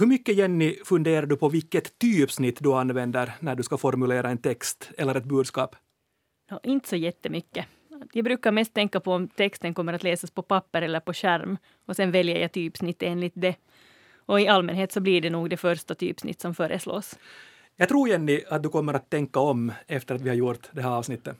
Hur mycket, Jenny, funderar du på vilket typsnitt du använder när du ska formulera en text eller ett budskap? Ja, inte så jättemycket. Jag brukar mest tänka på om texten kommer att läsas på papper eller på skärm och sen väljer jag typsnitt enligt det. Och i allmänhet så blir det nog det första typsnitt som föreslås. Jag tror, Jenny, att du kommer att tänka om efter att vi har gjort det här avsnittet.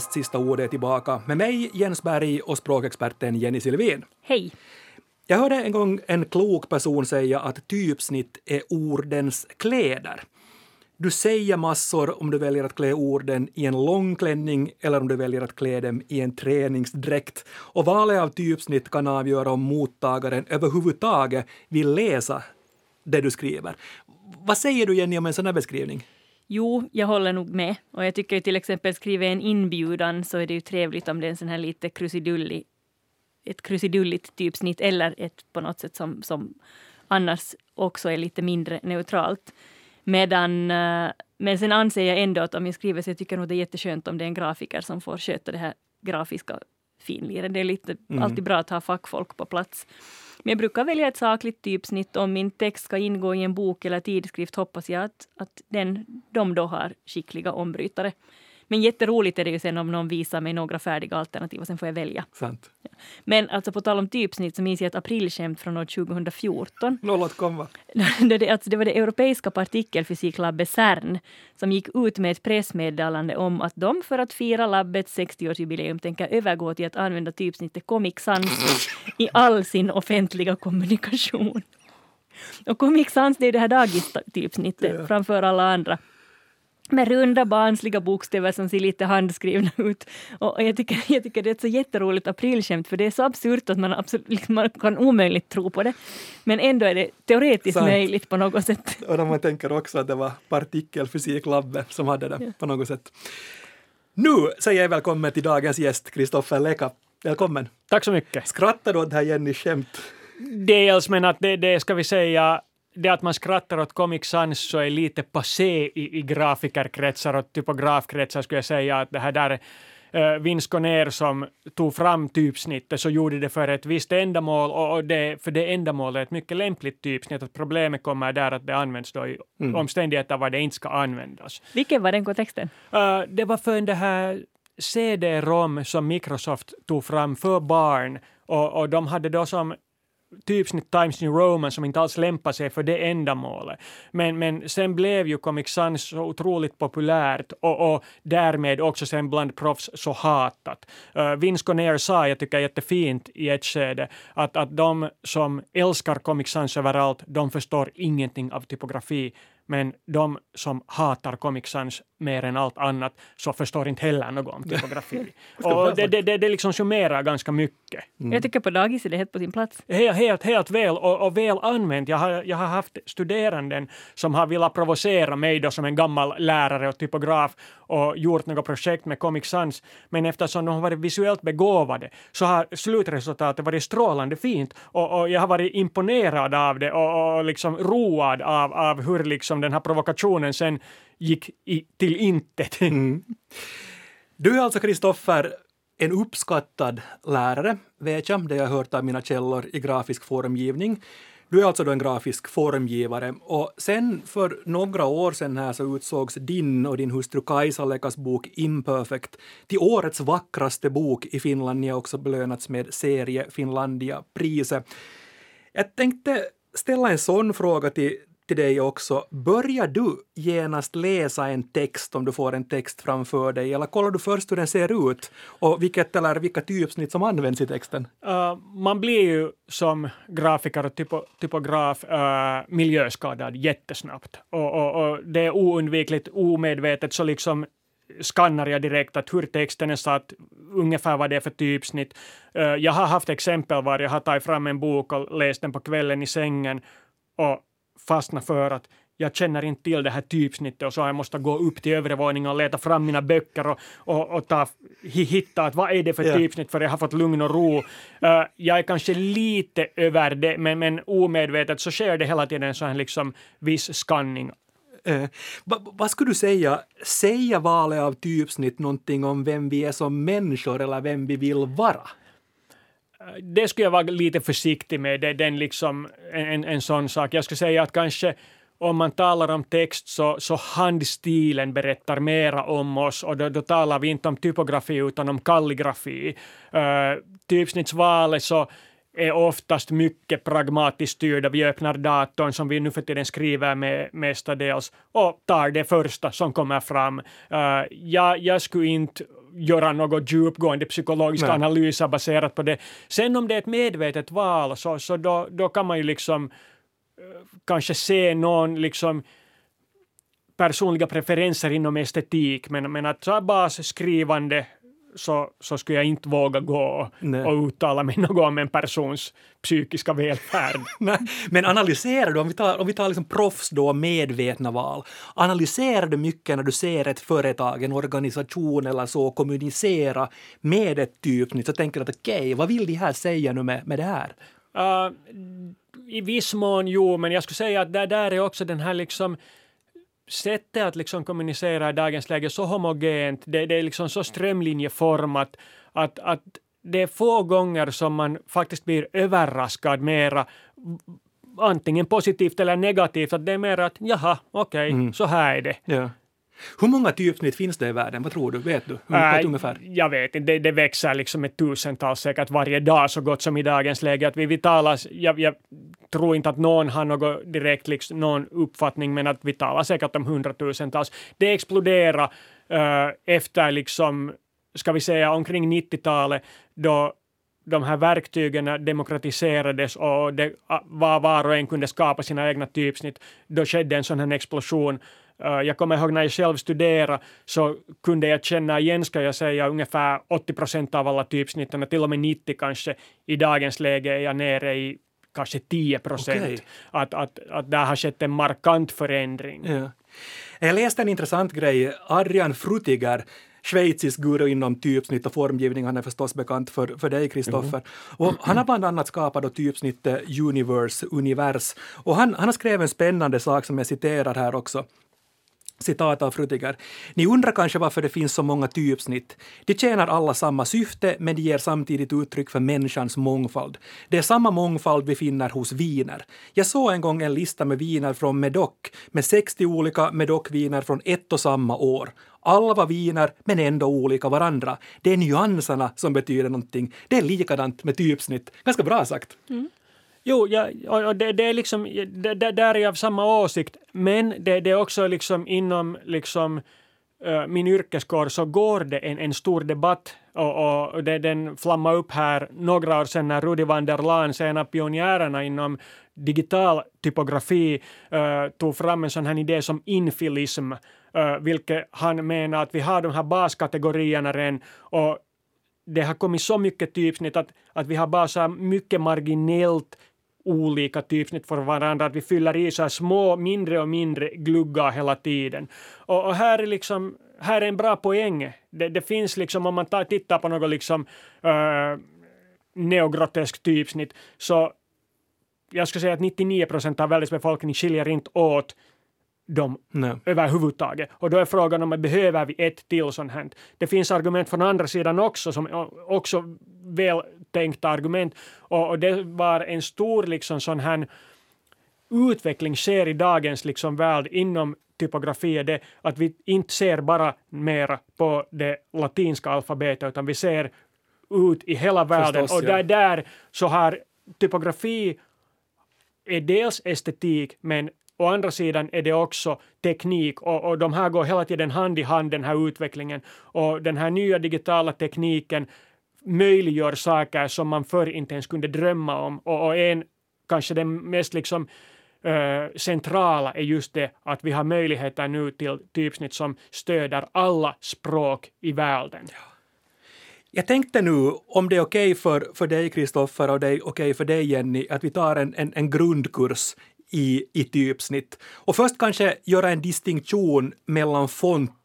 Näst sista ordet tillbaka med mig, Jens Berg, och språkexperten Jenny Silvin. Hej! Jag hörde en gång en klok person säga att typsnitt är ordens kläder. Du säger massor om du väljer att klä orden i en lång klänning eller om du väljer att klä dem i en träningsdräkt. Och valet av typsnitt kan avgöra om mottagaren överhuvudtaget vill läsa det du skriver. Vad säger du Jenny om en sån här beskrivning? Jo, jag håller nog med. Och jag tycker till exempel skriva en inbjudan så är det ju trevligt om det är en sån här lite krusidullig, ett krusidulligt typsnitt eller ett på något sätt som, som annars också är lite mindre neutralt. Medan, eh, men sen anser jag ändå att om jag skriver så jag tycker nog det är jätteskönt om det är en grafiker som får sköta det här grafiska finliret. Det är lite, mm. alltid bra att ha fackfolk på plats. Men jag brukar välja ett sakligt typsnitt. Om min text ska ingå i en bok eller tidskrift hoppas jag att, att den, de då har skickliga ombrytare. Men jätteroligt är det ju sen om någon visar mig några färdiga alternativ och sen får jag välja. Sant. Men alltså på tal om typsnitt så minns jag ett aprilskämt från år 2014. Låt komma. det, alltså det var det europeiska partikelfysiklabbet CERN som gick ut med ett pressmeddelande om att de för att fira labbets 60-årsjubileum tänker övergå till att använda typsnittet Comic Sans i all sin offentliga kommunikation. Och Comic Sans det är det här dagistypsnittet ja. framför alla andra med runda barnsliga bokstäver som ser lite handskrivna ut. Och jag tycker, jag tycker det är ett så jätteroligt aprilskämt för det är så absurt att man, absolut, liksom, man kan omöjligt tro på det. Men ändå är det teoretiskt Sant. möjligt på något sätt. Och när man tänker också att det var partikelfysiklabbet som hade det ja. på något sätt. Nu säger jag välkommen till dagens gäst, Kristoffer Leka. Välkommen! Tack så mycket! Skrattar du åt det här Jennys skämt? Dels, men att det, det ska vi säga det att man skrattar åt Comic Sans så är lite passé i, i grafikerkretsar och typografkretsar skulle jag säga att det här där uh, Vince som tog fram typsnittet så gjorde det för ett visst ändamål och det, för det ändamålet är ett mycket lämpligt typsnitt. Att problemet kommer där att det används då i mm. omständigheter var det inte ska användas. Vilken var den kontexten? Uh, det var för det här CD-ROM som Microsoft tog fram för barn och, och de hade då som typsnitt Times New Roman som inte alls lämpar sig för det ändamålet. Men, men sen blev ju Comic Sans så otroligt populärt och, och därmed också sen bland proffs så hatat. Uh, Vince Conner sa, jag tycker jättefint i ett skede, att, att de som älskar Comic Sans överallt, de förstår ingenting av typografi men de som hatar Comic Sans mer än allt annat så förstår inte heller något om typografi. och det, det, det, det liksom summerar ganska mycket. Mm. Jag tycker på dagis är det helt på sin plats. Helt, helt, helt väl och, och, väl använt. Jag har, jag har haft studeranden som har velat provocera mig då som en gammal lärare och typograf och gjort något projekt med Comic Sans. Men eftersom de har varit visuellt begåvade så har slutresultatet varit strålande fint och, och jag har varit imponerad av det och, och liksom road av, av hur liksom den här provokationen sen gick i, till intet. Mm. Du är alltså, Kristoffer, en uppskattad lärare, vet jag, det jag hört av mina källor i grafisk formgivning. Du är alltså då en grafisk formgivare och sen för några år sedan här så utsågs din och din hustru Kajsa Lekas bok Imperfect till årets vackraste bok i Finland. Ni har också belönats med serie Finlandia-priset. Jag tänkte ställa en sån fråga till, till dig också. Börjar du genast läsa en text om du får en text framför dig eller kollar du först hur den ser ut och vilket eller vilka typsnitt som används i texten? Uh, man blir ju som grafiker och typo, typograf uh, miljöskadad jättesnabbt och, och, och det är oundvikligt, omedvetet så liksom skannar jag direkt att hur texten är satt, ungefär vad det är för typsnitt. Uh, jag har haft exempel var jag har tagit fram en bok och läst den på kvällen i sängen och fastnat för att jag känner inte till det här typsnittet och så jag måste gå upp till övre våningen och leta fram mina böcker och, och, och ta, hitta att vad är det för Ja. typsnitt för jag har fått lugn och ro. Eh, jag är kanske lite över det, men, men omedvetet så sker det hela tiden en sån här liksom viss skanning. Eh, va- vad skulle du säga, säger valet av typsnitt någonting om vem vi är som människor eller vem vi vill vara? Det skulle jag vara lite försiktig med. Det, den liksom en, en sån sak. Jag skulle säga att kanske om man talar om text så, så handstilen berättar mera om oss och då, då talar vi inte om typografi utan om kalligrafi. Uh, typsnittsvalet så är oftast mycket pragmatiskt styrda. Vi öppnar datorn som vi nu för tiden skriver med mestadels och tar det första som kommer fram. Uh, jag, jag skulle inte göra något djupgående psykologiska Nej. analyser baserat på det. Sen om det är ett medvetet val så, så då, då kan man ju liksom eh, kanske se någon liksom personliga preferenser inom estetik men, men att så här basskrivande så, så skulle jag inte våga gå Nej. och uttala mig något om en persons psykiska välfärd. Men analyserar du, om vi tar, om vi tar liksom proffs då, medvetna val, analyserar du mycket när du ser ett företag, en organisation eller så kommunicera med ett typsnitt så tänker du att okej, vad vill de här säga nu med, med det här? Uh, I viss mån jo, men jag skulle säga att där, där är också den här liksom sättet att liksom kommunicera i dagens läge så homogent, det, det är liksom så strömlinjeformat att, att det är få gånger som man faktiskt blir överraskad mera antingen positivt eller negativt, att det är mer att jaha, okej, så här är det. Ja. Hur många typsnitt finns det i världen? Vad tror du? Vet du? Äh, ungefär? Jag vet inte, det, det växer liksom med tusentals säkert varje dag så gott som i dagens läge. Att vi, vi talar, jag, jag tror inte att någon har något direkt liksom, någon uppfattning men att vi talar säkert om hundratusentals. Det exploderar eh, efter liksom, ska vi säga omkring 90-talet då de här verktygen demokratiserades och det var var och en kunde skapa sina egna typsnitt. Då skedde en sån här explosion. Uh, jag kommer ihåg när jag själv studerade så kunde jag känna igen, ska jag säga, ungefär 80 procent av alla typsnitten, till och med 90 kanske. I dagens läge är jag nere i kanske 10 procent. Okej. Att, att, att där har skett en markant förändring. Ja. Jag läste en intressant grej. Adrian Frutiger, schweizisk guru inom typsnitt och formgivning. Han är förstås bekant för, för dig, Kristoffer. Och han har bland annat skapat då typsnittet Universe, Univers. Och han, han har skrivit en spännande sak som jag citerar här också. Citat av Frutiger. Ni undrar kanske varför det finns så många typsnitt. De tjänar alla samma syfte, men de ger samtidigt uttryck för människans mångfald. Det är samma mångfald vi finner hos viner. Jag såg en gång en lista med viner från Medoc med 60 olika Medoc-viner från ett och samma år. Alla var viner, men ändå olika varandra. Det är nyanserna som betyder någonting. Det är likadant med typsnitt. Ganska bra sagt. Mm. Jo, ja, och det, det är liksom, det, det, där är jag av samma åsikt, men det, det är också liksom inom liksom eh, min yrkeskår så går det en, en stor debatt och, och det, den flammade upp här några år sedan när Rudi van der Laan, en av pionjärerna inom digital typografi, uh, tog fram en sån här idé som infilism, uh, vilket han menar att vi har de här baskategorierna redan och det har kommit så mycket typsnitt att, att vi har bara så mycket marginellt olika typsnitt för varandra, att vi fyller i så här små, mindre och mindre gluggar hela tiden. Och, och här är liksom, här är en bra poäng. Det, det finns liksom, om man tar, tittar på något liksom uh, neogrotesk typsnitt, så jag skulle säga att 99 procent av världens befolkning skiljer inte åt dem Nej. överhuvudtaget. Och då är frågan om behöver vi ett till sånt här. Det finns argument från andra sidan också, som också vältänkta argument. Och, och det var en stor liksom sån här utveckling sker i dagens liksom värld inom typografi är det att vi inte ser bara mera på det latinska alfabetet utan vi ser ut i hela världen Förstås, och ja. där, där så har typografi är dels estetik men å andra sidan är det också teknik och, och de här går hela tiden hand i hand den här utvecklingen och den här nya digitala tekniken möjliggör saker som man förr inte ens kunde drömma om och, och en kanske den mest liksom Uh, centrala är just det att vi har möjligheter nu till typsnitt som stöder alla språk i världen. Jag tänkte nu, om det är okej för, för dig Kristoffer och det är okej för dig Jenny, att vi tar en, en, en grundkurs i, i typsnitt. Och först kanske göra en distinktion mellan font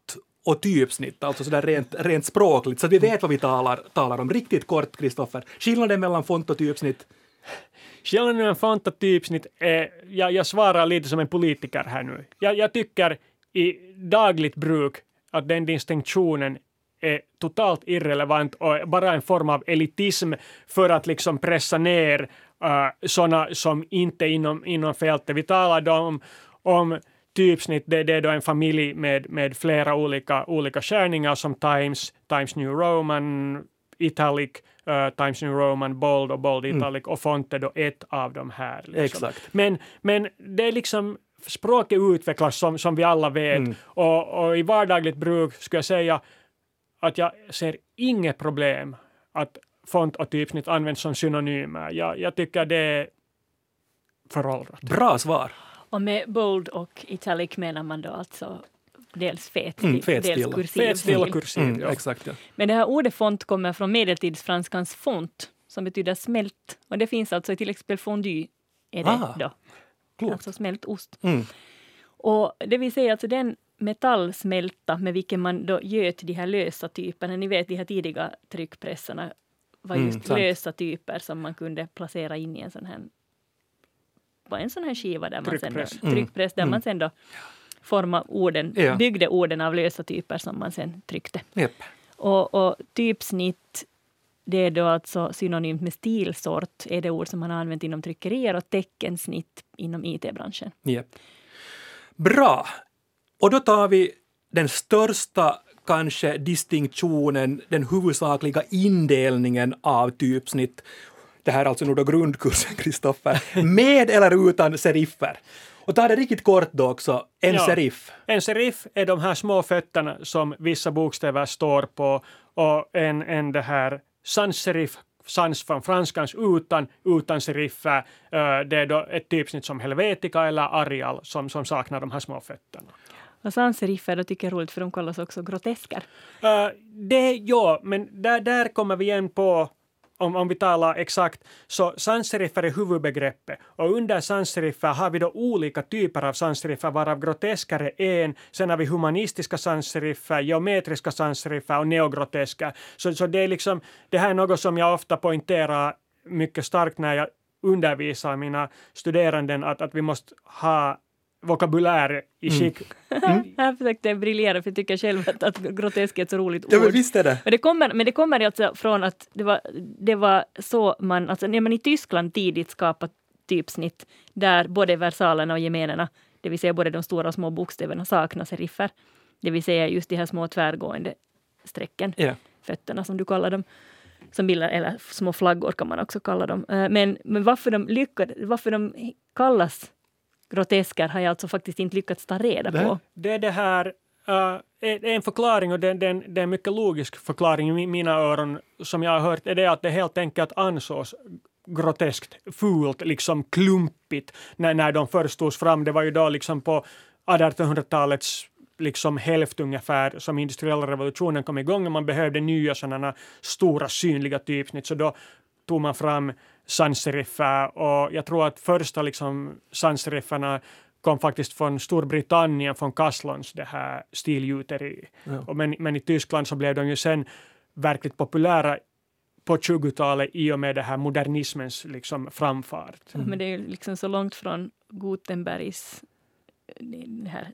och typsnitt, alltså sådär rent, rent språkligt, så att vi vet vad vi talar, talar om. Riktigt kort, Kristoffer. Skillnaden mellan font och typsnitt? Skillnaden mellan font och typsnitt är, jag, jag svarar lite som en politiker här nu. Jag, jag tycker i dagligt bruk att den distinktionen är totalt irrelevant och bara en form av elitism för att liksom pressa ner äh, uh, sådana som inte är inom, inom fältet. Vi talade om, om typsnitt, det, det är då en familj med, med flera olika, olika skärningar som Times, Times New Roman, Italic, uh, Times New Roman, Bold och Bold mm. Italic och font är då ett av de här. Liksom. Exakt. Men, men det är liksom språket utvecklas som, som vi alla vet mm. och, och i vardagligt bruk skulle jag säga att jag ser inget problem att font och typsnitt används som synonymer. Jag, jag tycker det är föråldrat. Bra svar. Och med bold och italic menar man då alltså dels fet, mm, fet dels kursiv. Fet stil och kursiv, Mm, ja. Exakt, ja. Men det här ordet font kommer från medeltidsfranskans font som betyder smält. Och det finns alltså i till exempel fondue är det Ah, då. klokt. Alltså smält ost. Mm. Och det vill säga alltså den metallsmälta med vilken man då göt de här lösa typerna. Ni vet de här tidiga tryckpressarna var Mm, just sant. lösa typer som man kunde placera in i en sån här på en sån här skiva där man sen då, Tryckpress. Mm. där man sen då formade orden, Ja. byggde orden av lösa typer som man sen tryckte. Japp. Och, och typsnitt, det är då alltså synonymt med stilsort, är det ord som man har använt inom tryckerier och teckensnitt inom IT-branschen. Japp. Bra. Och då tar vi den största kanske distinktionen, den huvudsakliga indelningen av typsnitt. Det här är alltså nu då grundkursen, Kristoffer. Med eller utan seriffer. Och ta det riktigt kort då också, en Ja. serif. En serif är de här små fötterna som vissa bokstäver står på och en, en det här sans-serif, sans från franskans utan, utan seriffer. eh, det är då ett typsnitt som Helvetica eller Arial som, som saknar de här små fötterna. Och sanseriffer då tycker jag är roligt för de kallas också grotesker. Uh, det, ja, men där, där kommer vi igen på om, om vi talar exakt, så sansseriffer är huvudbegreppet och under sansseriffer har vi då olika typer av sansseriffer varav grotesker är en, sen har vi humanistiska sansseriffer, geometriska sansseriffer och neogrotesker. Så, så det är liksom, det här är något som jag ofta poängterar mycket starkt när jag undervisar mina studeranden att, att vi måste ha vokabulär i skick. Här försökte jag briljera för jag tycker själv att, att grotesk är ett så roligt Ja, men ord. visst är det. Men det kommer, men det kommer alltså från att det var, det var så man, alltså när man i Tyskland tidigt skapat typsnitt där både versalerna och gemenerna, det vill säga både de stora och små bokstäverna saknar seriffer. Det vill säga just de här små tvärgående strecken, Ja. fötterna som du kallar dem. Som bildar, eller små flaggor kan man också kalla dem. Eh, Men, men varför, de lyckade, varför de kallas grotesker har jag alltså faktiskt inte lyckats ta reda på. Det är det här, uh, en förklaring och det, det, det är en mycket logisk förklaring i mi- mina öron som jag har hört är det att det helt enkelt ansågs groteskt, fult, liksom klumpigt när, när de först togs fram. Det var ju då liksom på 1800-talets liksom hälft ungefär som industriella revolutionen kom igång och man behövde nya sådana stora synliga typsnitt. Så då tog man fram sansseriffer och jag tror att första liksom sansserifferna kom faktiskt från Storbritannien, från Caslons det här stilgjuteri. Ja. Och men, men i Tyskland så blev de ju sen verkligt populära på 20-talet i och med det här modernismens liksom framfart. Men det är ju liksom så långt från Gutenbergs eh, här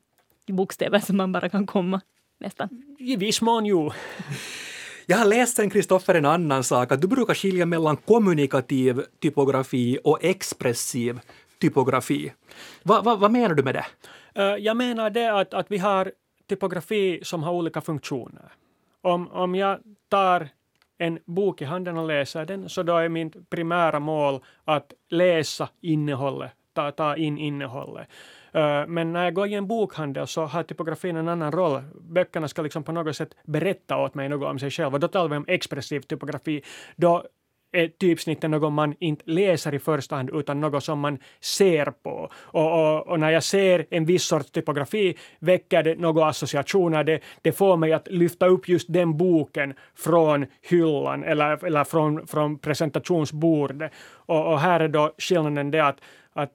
bokstäver som man bara kan komma nästan. I viss mån jo. Jag har läst sen, Kristoffer, en annan sak, att du brukar skilja mellan kommunikativ typografi och expressiv typografi. Va, va, vad menar du med det? Eh, jag menar det att, att vi har typografi som har olika funktioner. Om, om jag tar en bok i handen och läser den, så då är mitt primära mål att läsa innehållet, ta, ta in innehållet. Eh, men när jag går i en bokhandel så har typografin en annan roll. Böckerna ska liksom på något sätt berätta åt mig något om sig själva. Då talar vi om expressiv typografi. Då är typsnittet något man inte läser i första hand utan något som man ser på. Och, och, och när jag ser en viss sorts typografi väcker det några associationer. Det, det får mig att lyfta upp just den boken från hyllan eller, eller från, från presentationsbordet. Och, och här är då skillnaden det att, att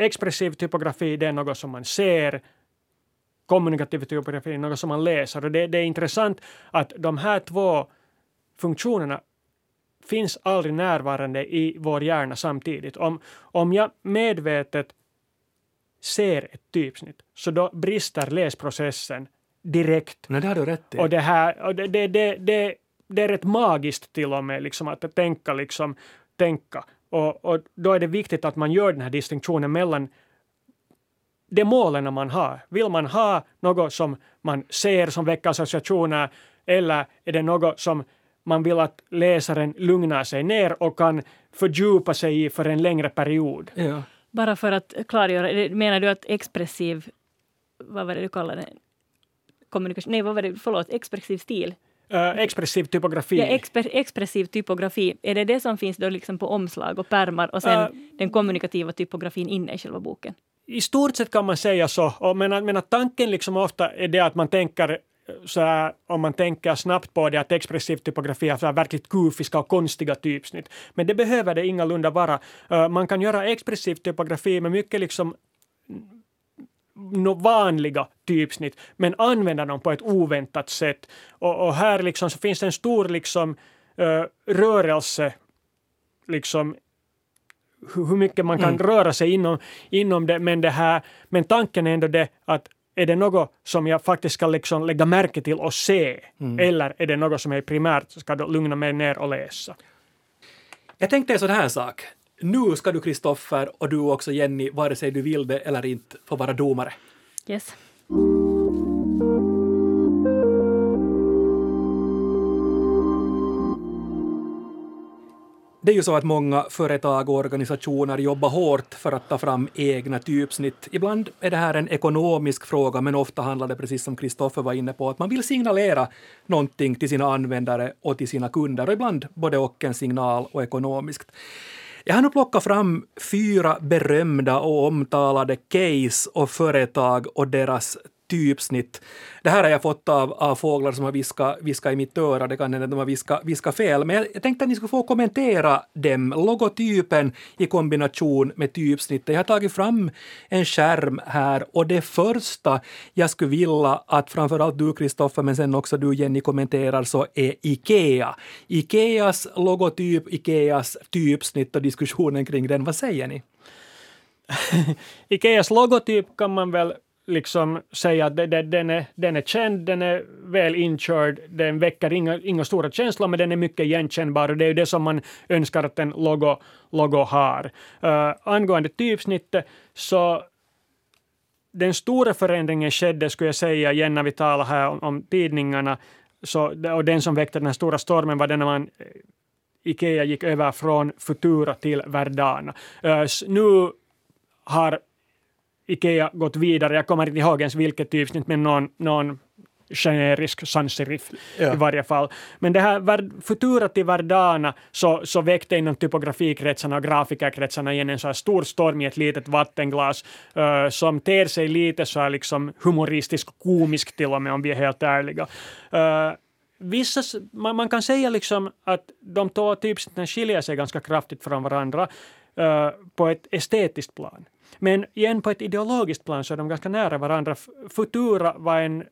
expressiv typografi det är något som man ser, kommunikativ typografi är något som man läser. Och det, det är intressant att de här två funktionerna finns aldrig närvarande i vår hjärna samtidigt. Om, om jag medvetet ser ett typsnitt så då brister läsprocessen direkt. Nej, det har du rätt i. Och det här, och det, det, det, det, det är rätt magiskt till och med liksom att tänka liksom, tänka. Och, och då är det viktigt att man gör den här distinktionen mellan de målen man har. Vill man ha något som man ser som väcker associationer eller är det något som man vill att läsaren lugnar sig ner och kan fördjupa sig i för en längre period. Ja. Bara för att klargöra, menar du att expressiv, vad var det du kallade det? Kommunikation, nej vad var det, förlåt, expressiv stil? Uh, expressiv typografi. Ja, exper, expressiv typografi, är det det som finns då liksom på omslag och pärmar och sen uh, den kommunikativa typografin inne i själva boken? I stort sett kan man säga så, och men, men att tanken liksom ofta är det att man tänker så här, om man tänker snabbt på det, att expressiv typografi har så här verkligt kufiska och konstiga typsnitt. Men det behöver det ingalunda vara. Uh, man kan göra expressiv typografi med mycket liksom vanliga typsnitt, men använda dem på ett oväntat sätt. Och, och här liksom så finns det en stor liksom, uh, rörelse, liksom hur mycket man kan mm. röra sig inom, inom det, men, det här, men tanken är ändå det att är det något som jag faktiskt ska liksom lägga märke till och se? Mm. Eller är det något som jag primärt ska lugna mig ner och läsa? Jag tänkte en sån här sak. Nu ska du, Kristoffer, och du också, Jenny, vare sig du vill det eller inte, få vara domare. Yes. Det är ju så att många företag och organisationer jobbar hårt för att ta fram egna typsnitt. Ibland är det här en ekonomisk fråga, men ofta handlar det, precis som Kristoffer var inne på, att man vill signalera någonting till sina användare och till sina kunder, och ibland både och en signal och ekonomiskt. Jag har nu plockat fram fyra berömda och omtalade case och företag och deras typsnitt. Det här har jag fått av, av fåglar som har viskat, viskat i mitt öra, det kan hända att de har viskat, viskat fel, men jag, jag tänkte att ni skulle få kommentera dem, logotypen i kombination med typsnittet. Jag har tagit fram en skärm här och det första jag skulle vilja att framförallt du Kristoffer, men sen också du Jenny kommenterar så är IKEA. IKEAs logotyp, IKEAs typsnitt och diskussionen kring den, vad säger ni? Ikeas logotyp kan man väl liksom säga att den, är, den är känd, den är väl inkörd, den väcker inga, inga stora känslor, men den är mycket igenkännbar och det är ju det som man önskar att en logo, logo har. Uh, angående typsnittet så den stora förändringen skedde, skulle jag säga, igen när vi talar här om, om tidningarna, så, och den som väckte den här stora stormen var den när man eh, Ikea gick över från Futura till Verdana. Uh, nu har Ikea gått vidare, jag kommer inte ihåg ens vilket typsnitt, men någon, någon generisk sans serif ja. i varje fall. Men det här Futura till Verdana så, så väckte inom typografikretsarna och grafikerkretsarna igen en så här stor storm i ett litet vattenglas uh, som ter sig lite så här liksom humoristisk, komisk till och med om vi är helt ärliga. Uh, vissa, man, man, kan säga liksom att de två typsnitten skiljer sig ganska kraftigt från varandra på ett estetiskt plan. Men igen på ett ideologiskt plan så är de ganska nära varandra. Futura var en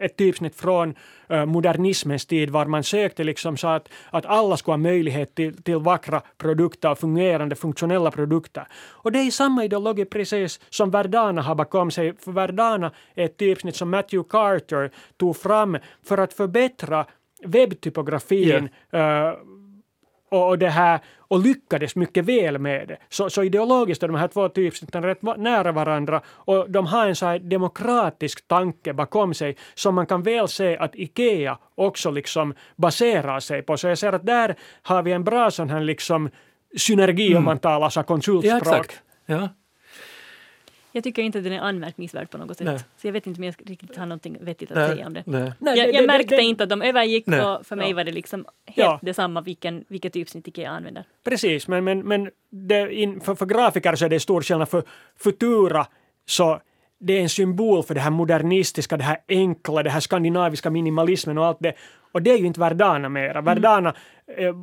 ett typsnitt från uh, modernismens tid var man sökte liksom så att, att alla skulle ha möjlighet till, till vackra produkter och fungerande funktionella produkter. Och det är samma ideologi precis som Verdana har bakom sig. För Verdana är ett typsnitt som Matthew Carter tog fram för att förbättra webbtypografin yeah. Och, och, det här, och lyckades mycket väl med det. Så, så ideologiskt är de här två typsnitten rätt nära varandra och de har en så här demokratisk tanke bakom sig som man kan väl se att IKEA också liksom baserar sig på. Så jag ser att där har vi en bra sån här liksom synergi mm. om man talar så konsultspråk. Ja, exakt. Ja. Jag tycker inte att den är anmärkningsvärd på något sätt. Nej. Så jag vet inte om jag riktigt har något vettigt att Nej. säga om det. Nej. Jag, jag det, märkte det, inte att de övergick och för mig ja. var det liksom helt ja. detsamma vilken, vilket typsnitt jag använder. Precis, men, men, men in, för, för grafiker så är det stor skillnad. För Futura så det är en symbol för det här modernistiska, det här enkla, det här skandinaviska minimalismen och allt det. Och det är ju inte Verdana mera. Verdana eh,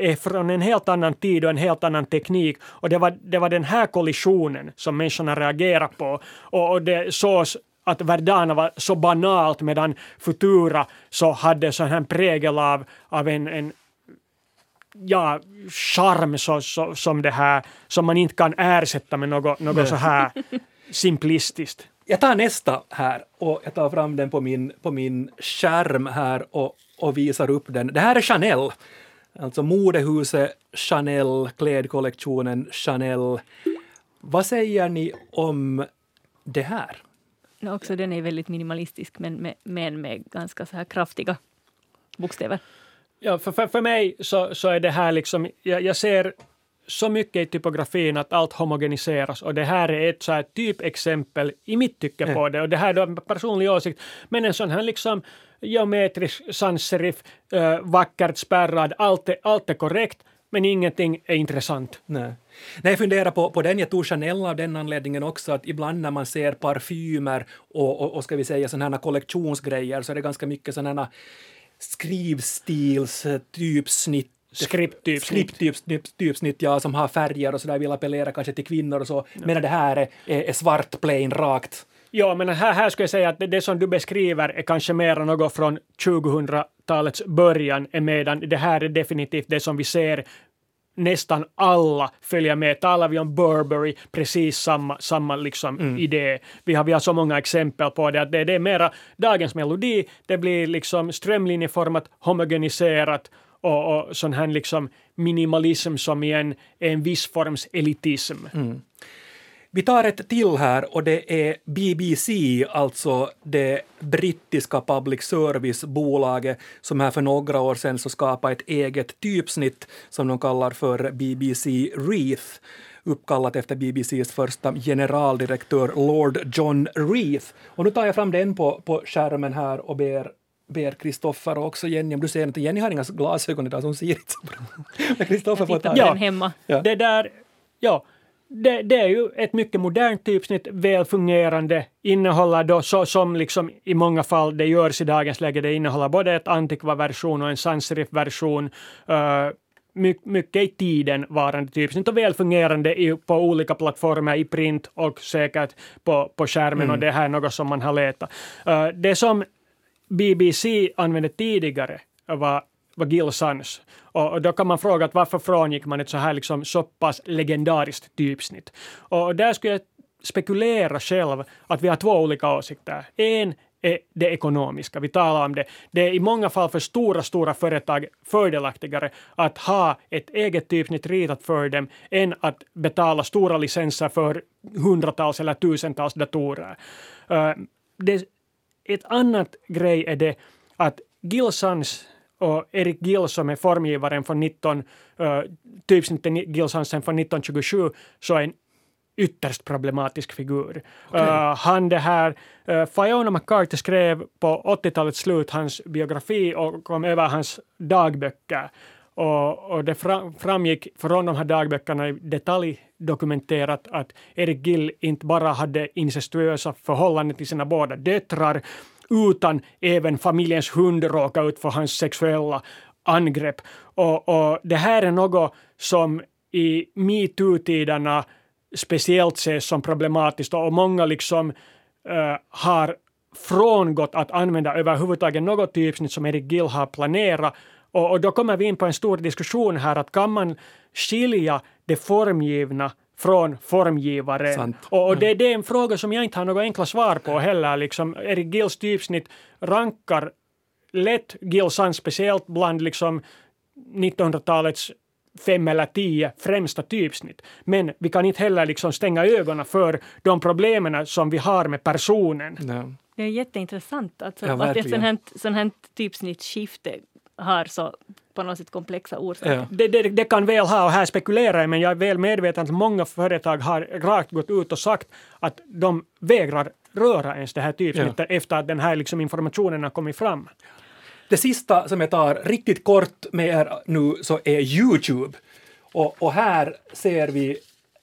är från en helt annan tid och en helt annan teknik. Och det var, det var den här kollisionen som människorna reagerade på. Och, och det sås att Verdana var så banalt medan Futura så hade sån här prägel av, av en, en ja, charm så, så, som det här som man inte kan ersätta med något, något så här simplistiskt. Jag tar nästa här och jag tar fram den på min, på min skärm här och, och visar upp den. Det här är Chanel, alltså modehuset Chanel, klädkollektionen Chanel. Vad säger ni om det här? Också den är väldigt minimalistisk men med, men med ganska så här kraftiga bokstäver. Ja, för, för, för mig så, så är det här liksom, jag, jag ser så mycket i typografin att allt homogeniseras och det här är ett så här typexempel i mitt tycke på det och det här är en personlig åsikt men en sån här liksom geometrisk sans-serif, äh, vackert spärrad, allt är, allt är korrekt men ingenting är intressant. Nej. Nej, jag funderar på, på den. Jag tog Chanel av den anledningen också att ibland när man ser parfymer och, och, och ska vi säga sådana här kollektionsgrejer så är det ganska mycket sådana här skrivstils typsnitt Skripttypsnitt. Skripttypsnitt, ja, som har färger och sådär, vill appellera kanske till kvinnor och så, ja. medan det här är, är, är svart, plain, rakt. Ja, men här, här skulle jag säga att det, det som du beskriver är kanske mer något från 2000-talets början, medan det här är definitivt det som vi ser nästan alla följer med. Talar vi om Burberry, precis samma, samma liksom mm. idé. Vi har, vi har så många exempel på det. Att det, det är mera dagens melodi, det blir liksom strömlinjeformat, homogeniserat och, och sån här liksom minimalism som igen är en viss forms elitism. Mm. Vi tar ett till här och det är BBC, alltså det brittiska public service-bolaget som här för några år sedan så skapade ett eget typsnitt som de kallar för BBC Reith uppkallat efter BBCs första generaldirektör Lord John Reith. Och nu tar jag fram den på, på skärmen här och ber ber Kristoffer och också Jenny, om du ser att Jenny har inga glasögon idag så hon ser inte så bra. Men Kristoffer får ta ja, den hemma. Ja. Det där, ja, det, det, är ju ett mycket modernt typsnitt, välfungerande, innehåller då så som liksom i många fall det görs i dagens läge, det innehåller både ett antikva-version och en sans-serif-version. Uh, mycket i tiden varande typsnitt och välfungerande i, på olika plattformar i print och säkert på, på skärmen mm. och det här är något som man har letat. Uh, det som BBC använde tidigare var, var Gil Sans. Och, då kan man fråga att varför frångick man ett så här liksom så pass legendariskt typsnitt? Och där skulle jag spekulera själv att vi har två olika åsikter. En är det ekonomiska. Vi talar om det. Det är i många fall för stora, stora företag fördelaktigare att ha ett eget typsnitt ritat för dem än att betala stora licenser för hundratals eller tusentals datorer. Ehm, det ett annat grej är det att Gilsans och Erik Gill som är formgivaren från 19, uh, typsnittet Gilsansen från 1927 så är en ytterst problematisk figur. Okay. Uh, han det här, uh, Fiona McCarthy skrev på 80-talets slut hans biografi och kom över hans dagböcker. Och, och det framgick från de här dagböckerna i detalj dokumenterat att Erik Gill inte bara hade incestuösa förhållanden till sina båda döttrar utan även familjens hund råkade ut för hans sexuella angrepp. Och, och det här är något som i metoo-tiderna speciellt ses som problematiskt och många liksom uh, har frångått att använda överhuvudtaget något typsnitt som Erik Gill har planerat och, och, då kommer vi in på en stor diskussion här att kan man skilja det formgivna från formgivaren? Och, och det, det, är en fråga som jag inte har några enkla svar på heller. Liksom, Erik Gills typsnitt rankar lätt Gill Sans speciellt bland liksom 1900-talets fem eller tio främsta typsnitt. Men vi kan inte heller liksom stänga ögonen för de problemen som vi har med personen. Ja. Det är jätteintressant alltså, ja, att ett sånt här, sån här typsnittskifte har så på något sätt komplexa orsaker. Ja. Det, det, det, kan väl ha, och här spekulerar jag, men jag är väl medveten att många företag har rakt gått ut och sagt att de vägrar röra ens det här typsnittet ja. efter att den här liksom informationen har kommit fram. Det sista som jag tar riktigt kort med er nu så är Youtube. Och, och här ser vi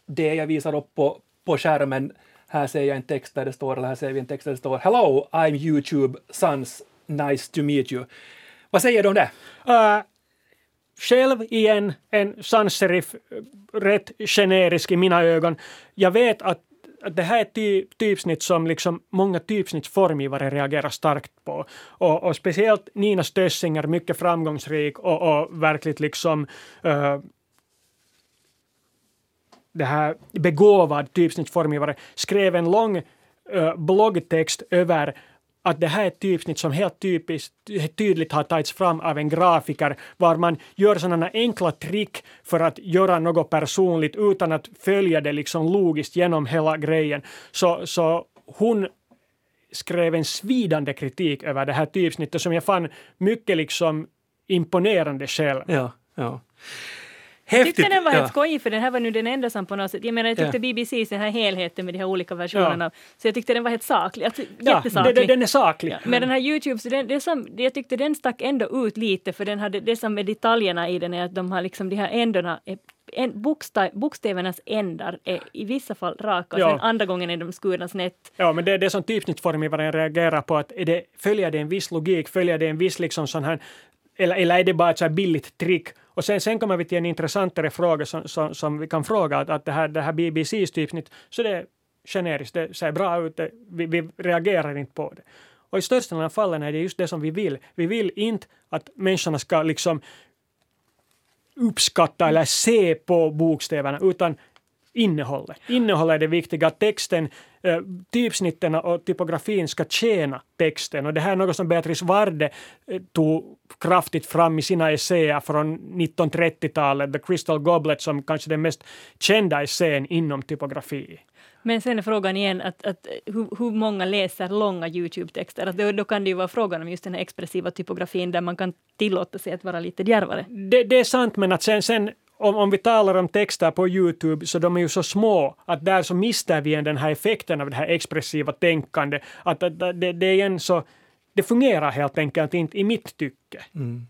det jag visar upp på, på skärmen. Här ser jag en text där det står, eller här ser vi en text där det står Hello, I'm Youtube Sons, nice to meet you. Vad säger du om det? Uh, själv igen en sans-serif, rätt generisk i mina ögon. Jag vet att, att det här är ty, typsnitt som liksom många typsnittsformgivare reagerar starkt på. Och, och speciellt Nina Stössinger, mycket framgångsrik och, och verkligt liksom uh, det här begåvad typsnittsformgivare skrev en lång uh, bloggtext över att det här är ett typsnitt som helt typiskt, tydligt har tagits fram av en grafiker var man gör sådana enkla trick för att göra något personligt utan att följa det liksom logiskt genom hela grejen. Så, så hon skrev en svidande kritik över det här typsnittet som jag fann mycket liksom imponerande själv. Ja, ja. Jag tyckte den var helt skojig för den här var nu den enda som på något sätt, jag menar jag tyckte ja. BBC den här helheten med de här olika versionerna, ja. så jag tyckte den var helt saklig, alltså, ja, jättesaklig. Den, är saklig. Ja. Men den här Youtube, så den, det som, jag tyckte den stack ändå ut lite för den hade, det som är detaljerna i den är att de har liksom de här ändorna en, bokstav, bokstävernas ändar är i vissa fall raka, ja. sen andra gången är de skurna snett. Ja, men det är det som typsnittformgivaren reagerar på, att är det, följer det en viss logik, följer det en viss liksom sån här eller, eller är det bara ett så billigt trick? Och sen, sen kommer vi till en intressantare fråga som, som, som vi kan fråga, att, att det här, det här BBCs typsnitt, så det är generiskt, det ser bra ut, det, vi, vi reagerar inte på det. Och i största delen av fallen är det just det som vi vill. Vi vill inte att människorna ska liksom uppskatta eller se på bokstäverna, utan innehållet. Innehållet är det viktiga. Texten, eh, typsnitten och typografin ska tjäna texten. Och det här är något som Beatrice Varde eh, tog kraftigt fram i sina essäer från 1930-talet, The Crystal Goblet, som kanske den mest kända essän inom typografi. Men sen är frågan igen att, att hur, hur, många läser långa Youtube-texter? Att då, då, kan det ju vara frågan om just den här expressiva typografin där man kan tillåta sig att vara lite djärvare. Det, det är sant, men att sen, sen om, om vi talar om texter på Youtube så de är ju så små att där så mister vi den här effekten av det här expressiva tänkandet. Att, att, att det, det, är en så, det fungerar helt enkelt inte i mitt tycke. Mm.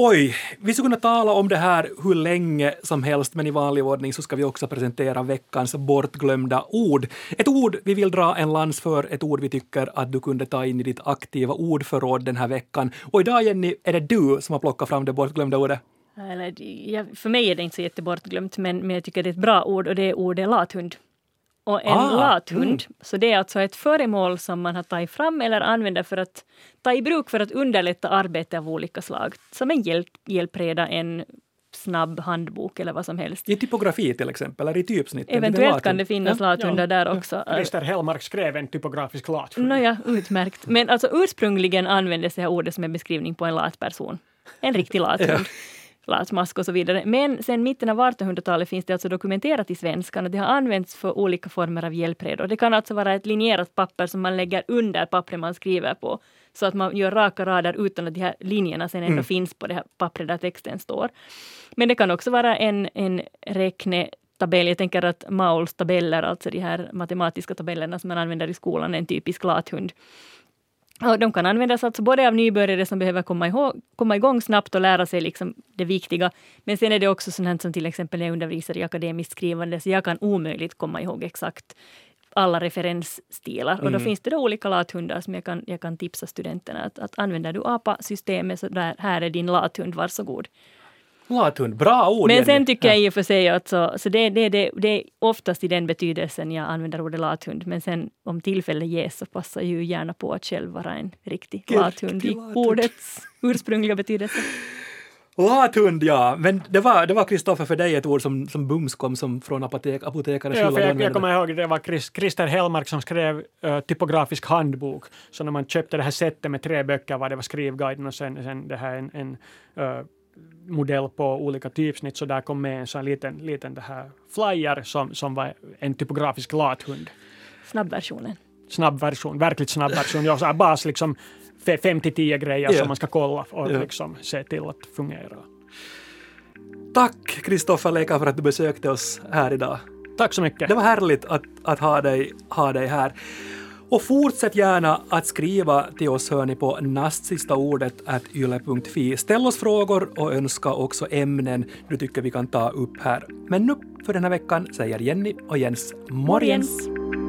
Oj, vi skulle kunna tala om det här hur länge som helst, men i vanlig ordning så ska vi också presentera veckans bortglömda ord. Ett ord vi vill dra en lans för, ett ord vi tycker att du kunde ta in i ditt aktiva ordförråd den här veckan. Och idag, Jenny, är det du som har plockat fram det bortglömda ordet. Eller, ja, för mig är det inte så jättebortglömt, men, men jag tycker det är ett bra ord och det är ordet lathund. Och en ah, lathund, mm. så det är alltså ett föremål som man har tagit fram eller använder för att ta i bruk för att underlätta arbete av olika slag. Som en hjälp, hjälpreda, en snabb handbok eller vad som helst. I typografi till exempel, eller i typsnitt? Eventuellt kan det finnas ja. lathundar ja. där också. Christer Hellmark skrev en typografisk lathund. Nåja, utmärkt. Men alltså ursprungligen användes det här ordet som en beskrivning på en lat person. En riktig lathund. latmask och så vidare. Men sen mitten av 1800-talet finns det alltså dokumenterat i svenskan och det har använts för olika former av hjälpredor. Det kan alltså vara ett linjerat papper som man lägger under pappret man skriver på så att man gör raka rader utan att de här linjerna sen ändå mm. finns på det här pappret där texten står. Men det kan också vara en, en räkne tabell. Jag tänker att Mauls tabeller, alltså de här matematiska tabellerna som man använder i skolan, är en typisk lathund. Och de kan användas alltså både av nybörjare som behöver komma, ihåg, komma igång snabbt och lära sig liksom det viktiga. Men sen är det också sånt som till exempel när jag undervisar i akademiskt skrivande, så jag kan omöjligt komma ihåg exakt alla referensstilar. Mm. Och då mm. finns det då olika lathundar som jag kan, jag kan tipsa studenterna att, att använder du APA-systemet så där, här är din lathund, varsågod. Lathund, bra ord! Men sen tycker jag i och för sig att så, så det, det, det, det är oftast i den betydelsen jag använder ordet lathund. Men sen om tillfälle ges så passar jag ju gärna på att själv vara en riktig lathund i ordets ursprungliga betydelse. Lathund, ja. Men det var, det var Kristoffer för dig ett ord som, som bums kom som från apotek, apotekare ja, för jag, jag kommer ihåg det var Chris, Christer Hellmark som skrev uh, typografisk handbok. Så när man köpte det här sättet med tre böcker var det var skrivguiden och sen, sen det här en, en uh, modell på olika typsnitt så där kom med en sån liten, liten det här flyer som, som var en typografisk lathund. Snabbversionen. Snabbversion, verkligt snabbversion. Ja, så här bas liksom 5 till 10 grejer yeah. som man ska kolla och yeah. liksom se till att fungera. Tack Kristoffer Leka för att du besökte oss här idag. Tack så mycket. Det var härligt att, att ha, dig, ha dig här. Och fortsätt gärna att skriva till oss hör ni på nastsistaordet yle.fi. Ställ oss frågor och önska också ämnen du tycker vi kan ta upp här. Men nu för den här veckan säger Jenny och Jens morgens. morgens.